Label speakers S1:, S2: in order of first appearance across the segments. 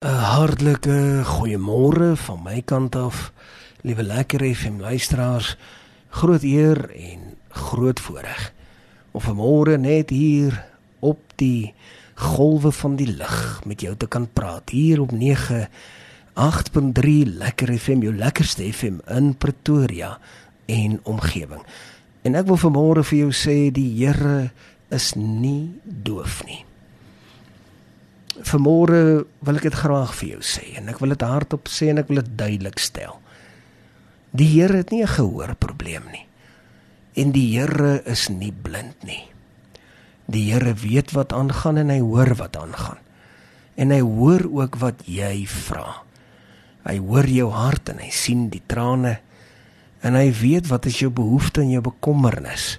S1: 'n Hartlike goeiemôre van my kant af. Liewe lekker FM luisteraars, groot eer en groot voorreg om vanmôre net hier op die golwe van die lig met jou te kan praat hier op 9 8.3 lekker FM, jou lekkerste FM in Pretoria en omgewing. En ek wil vanmôre vir jou sê die Here is nie doof nie. Vanmôre wil ek dit graag vir jou sê en ek wil dit hardop sê en ek wil dit duidelik stel. Die Here het nie 'n gehoorprobleem nie. En die Here is nie blind nie. Die Here weet wat aangaan en hy hoor wat aangaan. En hy hoor ook wat jy vra. Hy hoor jou hart en hy sien die trane en hy weet wat is jou behoefte en jou bekommernis.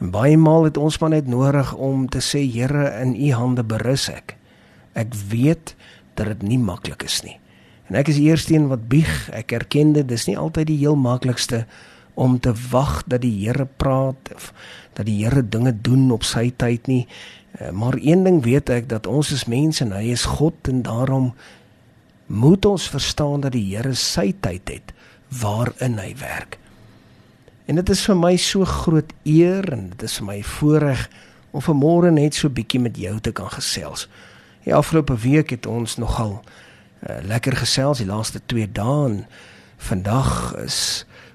S1: En baie maal het ons maar net nodig om te sê Here in u hande berus ek. Ek weet dat dit nie maklik is nie. En ek is die eerste een wat bieg. Ek erken dit, dis nie altyd die heel maklikste om te wag dat die Here praat of dat die Here dinge doen op sy tyd nie. Eh, maar een ding weet ek dat ons is mense en hy is God en daarom moet ons verstaan dat die Here sy tyd het waarin hy werk. En dit is vir my so groot eer en dit is vir my voorreg om vanmôre net so bietjie met jou te kan gesels. Die afgelope week het ons nogal uh, lekker gesels die laaste 2 dae en vandag is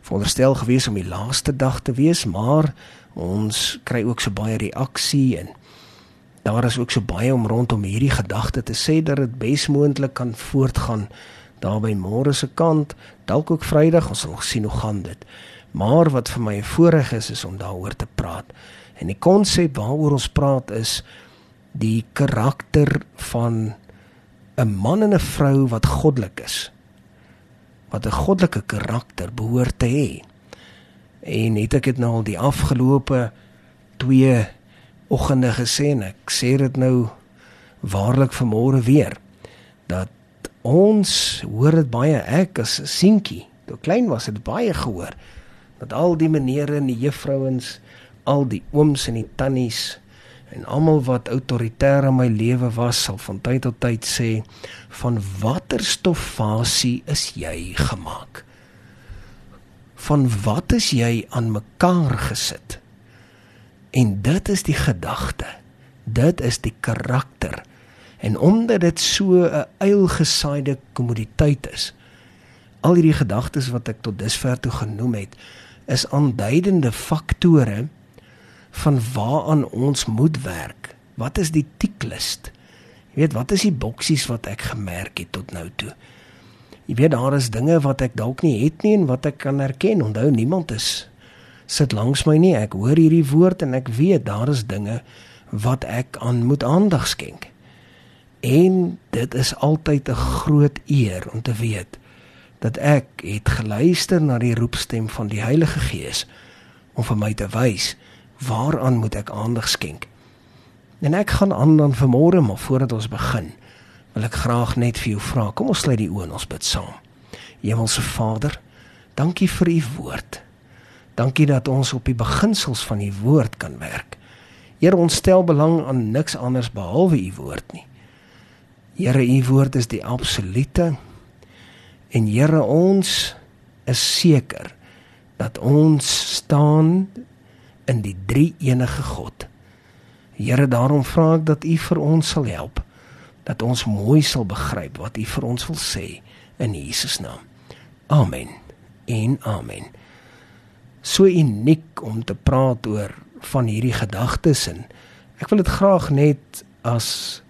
S1: veronderstel gewees om die laaste dag te wees, maar ons kry ook so baie reaksie en daar is ook so baie om rondom hierdie gedagte te sê dat dit besmoontlik kan voortgaan daar by môre se kant, dalk ook Vrydag, ons sal sien hoe gaan dit. Maar wat vir my voorreg is is om daaroor te praat. En die konsep waaroor ons praat is die karakter van 'n man en 'n vrou wat goddelik is. Wat 'n goddelike karakter behoort te hê. En het ek dit nou al die afgelope 2 oggende gesê en ek sê dit nou waarlik vanmôre weer dat ons hoor dit baie ek as 'n seentjie toe klein was het baie gehoor dat al die menere en die juffrouens al die ooms en die tannies en almal wat autoritair in my lewe was sal van tyd tot tyd sê van watter stoffasie is jy gemaak? Van wat is jy aan mekaar gesit? En dit is die gedagte. Dit is die karakter. En omdat dit so 'n eilgesaaide kommoditeit is al hierdie gedagtes wat ek tot dusver toe genoem het is aanduidende faktore van waaraan ons moet werk. Wat is die tiklist? Jy weet, wat is die boksies wat ek gemerk het tot nou toe? Jy weet daar is dinge wat ek dalk nie het nie en wat ek kan erken. Onthou niemand is sit langs my nie. Ek hoor hierdie woord en ek weet daar is dinge wat ek aan moet aandag skenk. En dit is altyd 'n groot eer om te weet dat ek het geluister na die roepstem van die Heilige Gees om vir my te wys waaraan moet ek aandag skenk? En ek gaan aan dan vanmôre maar voordat ons begin, wil ek graag net vir jou vra. Kom ons sluit die oë en ons bid saam. Hemelse Vader, dankie vir u woord. Dankie dat ons op die beginsels van u woord kan werk. Here, ons stel belang aan niks anders behalwe u woord nie. Here, u woord is die absolute. En Here, ons is seker dat ons staan in die drie enige God. Here, daarom vra ek dat U vir ons sal help dat ons mooi sal begryp wat U vir ons wil sê in Jesus naam. Amen. En amen. So uniek om te praat oor van hierdie gedagtes en ek wil dit graag net as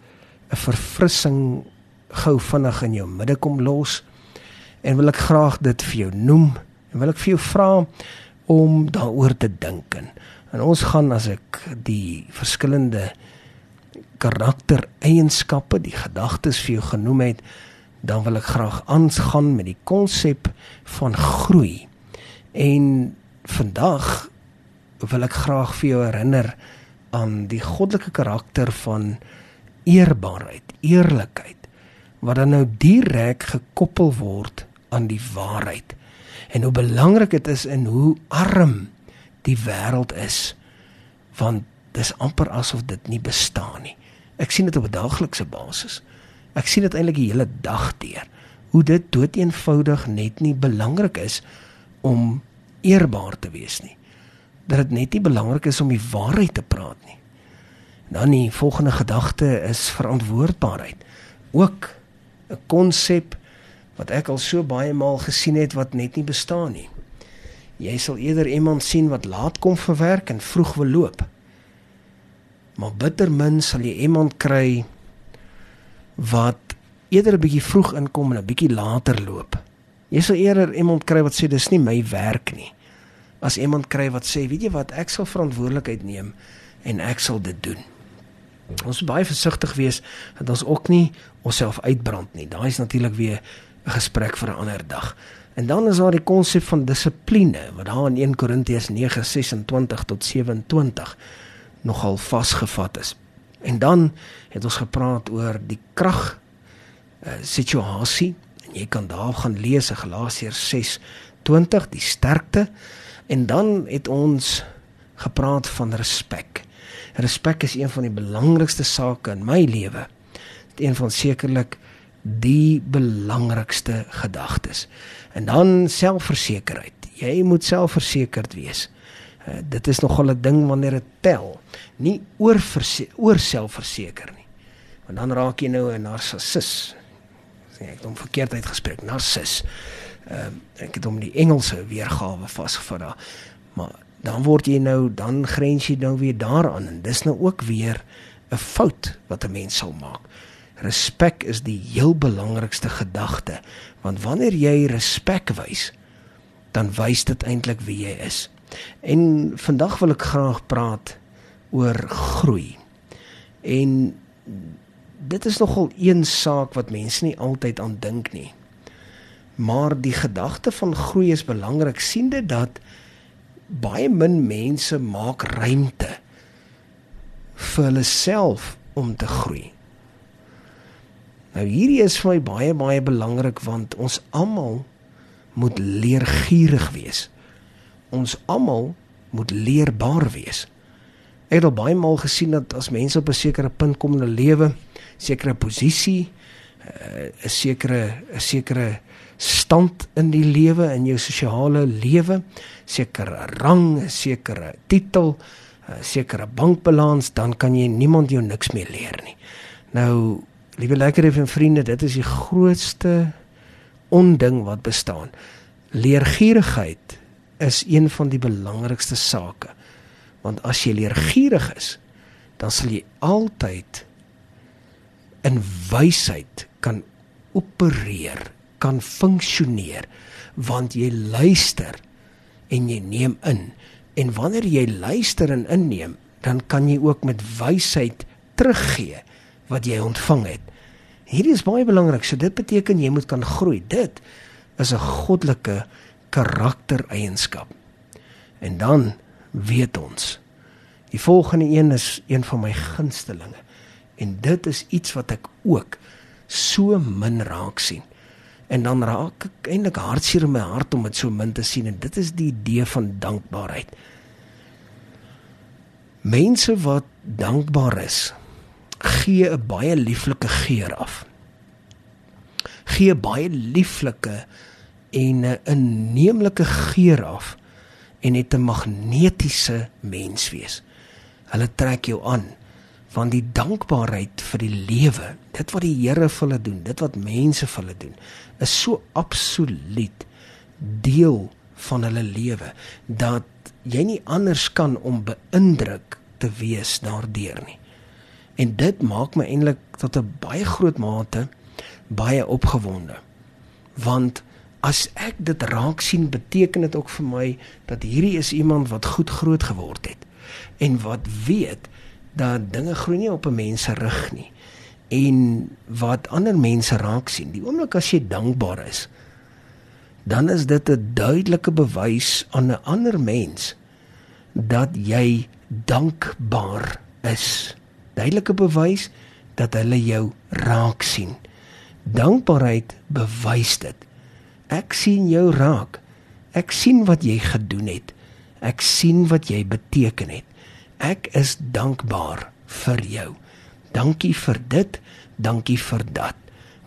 S1: 'n verfrissing gou vinnig in jou midde kom los en wil ek graag dit vir jou noem en wil ek vir jou vra om daaroor te dink en En ons gaan as ek die verskillende karaktereienskappe, die gedagtes vir jou genoem het, dan wil ek graag aangaan met die konsep van groei. En vandag wil ek graag vir jou herinner aan die goddelike karakter van eerbaarheid, eerlikheid wat dan nou direk gekoppel word aan die waarheid. En hoe belangrik dit is en hoe arm die wêreld is want dis amper asof dit nie bestaan nie. Ek sien dit op 'n daaglikse basis. Ek sien dit eintlik die hele dag deur hoe dit doeteenvoudig net nie belangrik is om eerbaar te wees nie. Dat dit net nie belangrik is om die waarheid te praat nie. Dan die volgende gedagte is verantwoordbaarheid. Ook 'n konsep wat ek al so baie maal gesien het wat net nie bestaan nie. Jy sal eerder iemand sien wat laat kom vir werk en vroeg wil loop. Maar bitter min sal jy iemand kry wat eerder 'n bietjie vroeg inkom en 'n bietjie later loop. Jy sal eerder iemand kry wat sê dis nie my werk nie. As iemand kry wat sê, weet jy wat, ek sal verantwoordelikheid neem en ek sal dit doen. Ons moet baie versigtig wees dat ons ook nie onsself uitbrand nie. Daai is natuurlik weer 'n gesprek vir 'n ander dag. En dan is daar die konsep van dissipline wat daar in 1 Korintiërs 9:26 tot 27 nogal vasgevat is. En dan het ons gepraat oor die krag uh, situasie en jy kan daar gaan lees in Galasiërs 6:20 die sterkte en dan het ons gepraat van respek. Respek is een van die belangrikste sake in my lewe. Dit een van sekerlik die belangrikste gedagtes. En dan selfversekerheid. Jy moet selfversekerd wees. Uh, dit is nogal 'n ding wanneer dit tel. Nie oor oor selfverseker nie. Want dan raak jy nou 'n narcissus. Sê ek het hom verkeerd uitgespreek, narcissus. Ehm uh, ek het hom die Engelse weergawe vasgevat daar. Maar dan word jy nou dan grens jy nou weer daaraan en dis nou ook weer 'n fout wat 'n mens sal maak. Respek is die heel belangrikste gedagte want wanneer jy respek wys dan wys dit eintlik wie jy is. En vandag wil ek graag praat oor groei. En dit is nogal een saak wat mense nie altyd aan dink nie. Maar die gedagte van groei is belangrik. sien dit dat baie min mense maak ruimte vir hulle self om te groei. Nou hierdie is vir my baie baie belangrik want ons almal moet leergierig wees. Ons almal moet leerbaar wees. Ek het al baie maal gesien dat as mense op 'n sekere punt kom in hulle lewe, sekere posisie, eh, 'n sekere 'n sekere stand in die lewe in jou sosiale lewe, sekere rang, sekere titel, sekere bankbalans, dan kan jy niemand jou niks meer leer nie. Nou, liewe lekker effe vriende, dit is die grootste onding wat bestaan. Leergierigheid is een van die belangrikste sake. Want as jy leergierig is, dan sal jy altyd in wysheid kan opereer kan funksioneer want jy luister en jy neem in en wanneer jy luister en inneem dan kan jy ook met wysheid teruggee wat jy ontvang het. Hierdie is baie belangrik so dit beteken jy moet kan groei. Dit is 'n goddelike karaktereienskap. En dan weet ons die volgende een is een van my gunstelinge. En dit is iets wat ek ook so min raak sien. En dan raak ek eintlik hartseer in my hart om dit so min te sien. En dit is die idee van dankbaarheid. Mense wat dankbaar is, gee 'n baie lieflike geur af. Gee baie lieflike en 'n inneemlike geur af en het 'n magnetiese mens wees. Hulle trek jou aan van die dankbaarheid vir die lewe, dit wat die Here vir hulle doen, dit wat mense vir hulle doen, is so absoluut deel van hulle lewe dat jy nie anders kan om beïndruk te wees daardeur nie. En dit maak my eintlik tot 'n baie groot mate baie opgewonde. Want as ek dit raak sien, beteken dit ook vir my dat hierdie is iemand wat goed groot geword het en wat weet dat dinge groei nie op 'n mens se rug nie en wat ander mense raak sien. Die oomblik as jy dankbaar is, dan is dit 'n duidelike bewys aan 'n ander mens dat jy dankbaar is. Duidelike bewys dat hulle jou raak sien. Dankbaarheid bewys dit. Ek sien jou raak. Ek sien wat jy gedoen het. Ek sien wat jy beteken het. Ek is dankbaar vir jou. Dankie vir dit, dankie vir dat.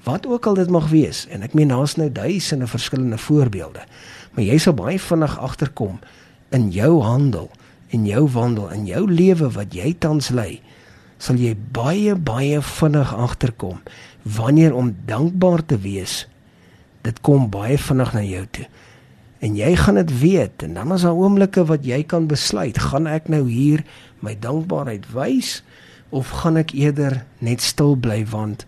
S1: Wat ook al dit mag wees en ek meen daar's nou duisende verskillende voorbeelde. Maar jy sal baie vinnig agterkom in jou handel en jou wandel in jou lewe wat jy tans lei, sal jy baie baie vinnig agterkom wanneer om dankbaar te wees. Dit kom baie vinnig na jou toe. En jy gaan dit weet en dan is daar oomblikke wat jy kan besluit, gaan ek nou hier my dankbaarheid wys of gaan ek eerder net stil bly want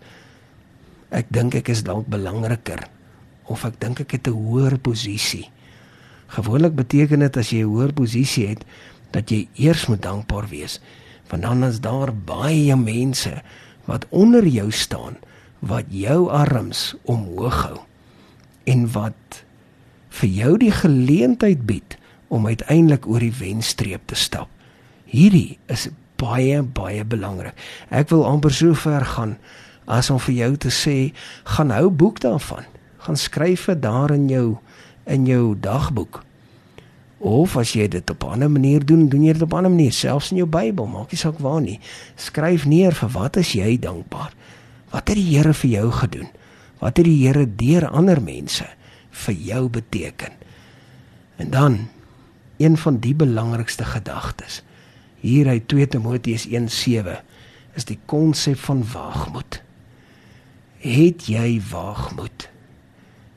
S1: ek dink ek is dalk belangriker of ek dink ek het 'n hoër posisie. Gewoonlik beteken dit as jy 'n hoër posisie het dat jy eers moet dankbaar wees want dan is daar baie mense wat onder jou staan wat jou arms omhoog hou en wat vir jou die geleentheid bied om uiteindelik oor die wenstreep te stap. Hierdie is baie baie belangrik. Ek wil amper so ver gaan as om vir jou te sê, gaan hou boek daarvan. Gaan skryf dit daar in jou in jou dagboek. Of as jy dit op 'n ander manier doen, doen jy dit op 'n ander manier, selfs in jou Bybel, maak nie saak waar nie. Skryf neer vir wat is jy dankbaar? Wat het die Here vir jou gedoen? Wat het die Here deur ander mense vir jou beteken? En dan een van die belangrikste gedagtes hier uit 2 Timoteus 1:7 is die konsep van waagmoed. Het jy waagmoed?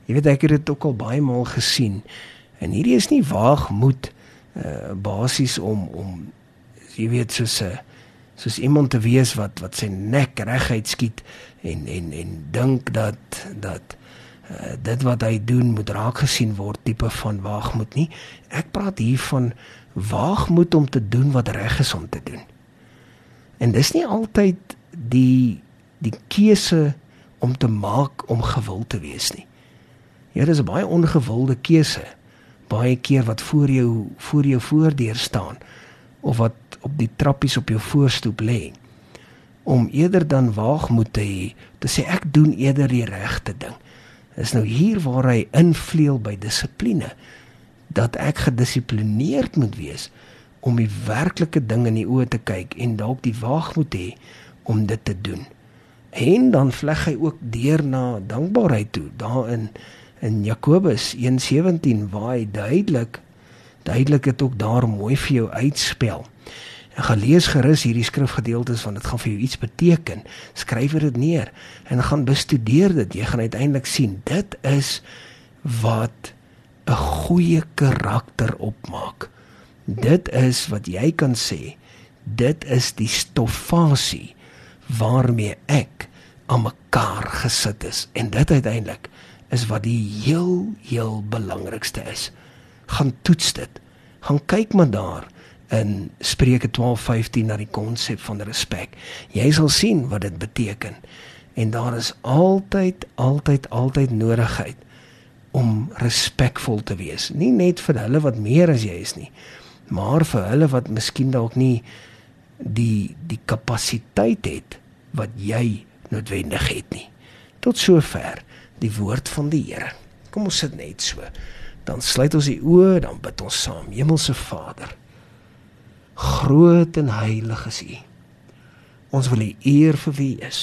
S1: Jy weet ek het dit ook al baie maal gesien. En hierdie is nie waagmoed uh basies om om jy weet soos 'n soos iemand te wees wat wat sy nek reguit skiet en en en dink dat dat uh, dit wat hy doen moet raak gesien word tipe van waagmoed nie. Ek praat hier van waagmoed om te doen wat reg is om te doen. En dis nie altyd die die keuse om te maak om gewild te wees nie. Ja, dis 'n baie ongewilde keuse. Baie keer wat voor jou voor jou voordeur staan of wat op die trappies op jou voorstoep lê om eerder dan waagmoed te hê te sê ek doen eerder die regte ding. Is nou hier waar hy invleel by dissipline dat ek gedissiplineerd moet wees om die werklike ding in die oë te kyk en dalk die waagmoed hê om dit te doen. En dan vleg hy ook deur na dankbaarheid toe daarin in Jakobus 1:17 waar hy duidelik duidelik dit ook daar mooi vir jou uitspel. En gaan lees gerus hierdie skrifgedeeltes want dit gaan vir jou iets beteken. Skryf dit neer en gaan bestudeer dit. Jy gaan uiteindelik sien dit is wat 'n goeie karakter opmaak. Dit is wat jy kan sê. Dit is die stoffasie waarmee ek aan mekaar gesit is en dit uiteindelik is wat die heel heel belangrikste is. Gaan toets dit. Gaan kyk maar daar in Spreuke 12:15 na die konsep van respek. Jy sal sien wat dit beteken. En daar is altyd altyd altyd nodigheid om respekvol te wees. Nie net vir hulle wat meer as jy is nie, maar vir hulle wat miskien dalk nie die die kapasiteit het wat jy noodwendig het nie. Tot sover die woord van die Here. Kom ons sit net so. Dan sluit ons die oë, dan bid ons saam. Hemelse Vader, Groot en heilig is U. Ons wil U eer vir wie U is.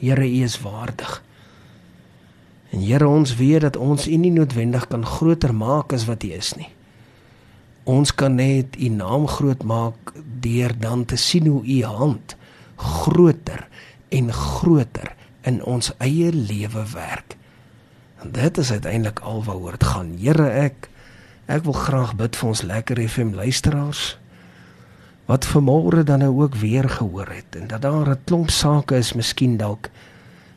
S1: Here, U is waardig. En Here, ons weet dat ons U nie noodwendig kan groter maak as wat U is nie. Ons kan net U naam groot maak deur dan te sien hoe U hand groter en groter in ons eie lewe werk. En dit is uiteindelik alwaaroor dit gaan. Here, ek Ek wil graag bid vir ons lekker FM luisteraars wat vanmôre dan nou ook weer gehoor het en dat daar 'n klomp sake is miskien dalk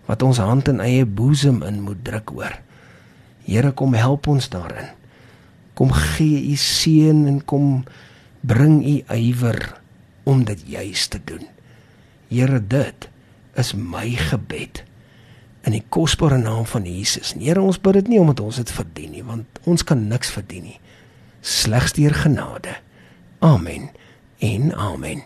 S1: wat ons hand in eie boesem in moet druk hoor. Here kom help ons daarin. Kom gee u seën en kom bring u ywer om dit juis te doen. Here dit is my gebed in die kosbare naam van Jesus. Here, ons bid dit nie omdat ons dit verdien nie, want ons kan niks verdien nie. Slegs deur genade. Amen. En amen.